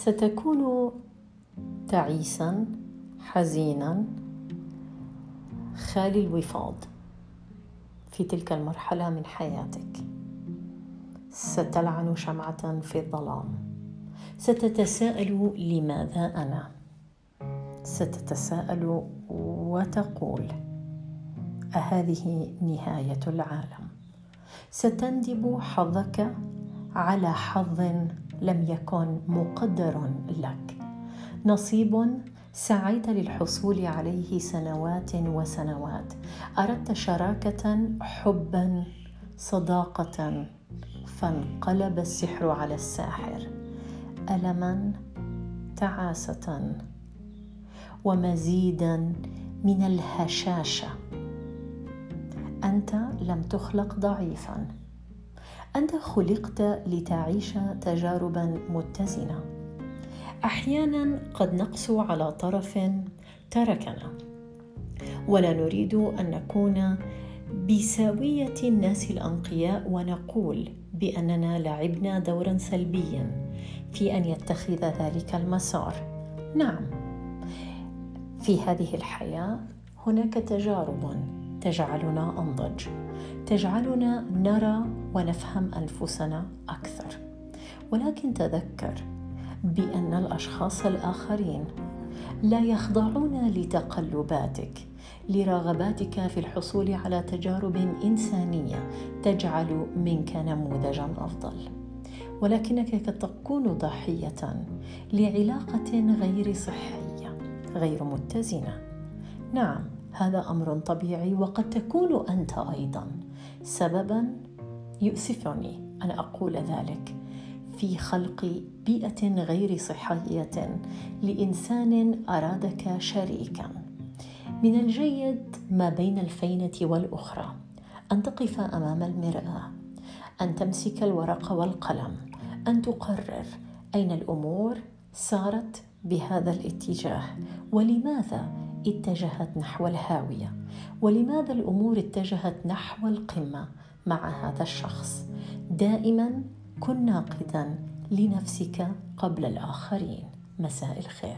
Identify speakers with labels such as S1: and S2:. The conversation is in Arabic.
S1: ستكون تعيسا حزينا. خالي الوفاض في تلك المرحلة من حياتك. ستلعن شمعة في الظلام. ستتساءل لماذا أنا؟ ستتساءل وتقول أهذه نهاية العالم. ستندب حظك على حظ لم يكن مقدر لك. نصيب سعيت للحصول عليه سنوات وسنوات. أردت شراكة حبا صداقة فانقلب السحر على الساحر. الما تعاسة. ومزيدا من الهشاشة. أنت لم تخلق ضعيفا. أنت خلقت لتعيش تجاربا متزنه أحيانا قد نقسو على طرف تركنا. ولا نريد أن نكون بساوية الناس الأنقياء ونقول بأننا لعبنا دورا سلبيا في أن يتخذ ذلك المسار. نعم في هذه الحياة هناك تجارب. تجعلنا أنضج. تجعلنا نرى ونفهم أنفسنا أكثر. ولكن تذكر بأن الأشخاص الآخرين لا يخضعون لتقلباتك لرغباتك في الحصول على تجارب إنسانية تجعل منك نموذجا أفضل. ولكنك قد تكون ضحية لعلاقة غير صحية غير متزنة. نعم هذا أمر طبيعي وقد تكون أنت أيضا. سببا يؤسفني أن أقول ذلك. في خلق بيئة غير صحية لإنسان أرادك شريكا. من الجيد ما بين الفينة والأخرى. أن تقف أمام المرآة. أن تمسك الورق والقلم. أن تقرر أين الأمور سارت بهذا الاتجاه. ولماذا اتجهت نحو الهاوية. ولماذا الأمور اتجهت نحو القمة مع هذا الشخص؟ دائما كن ناقدا لنفسك قبل الآخرين. مساء الخير.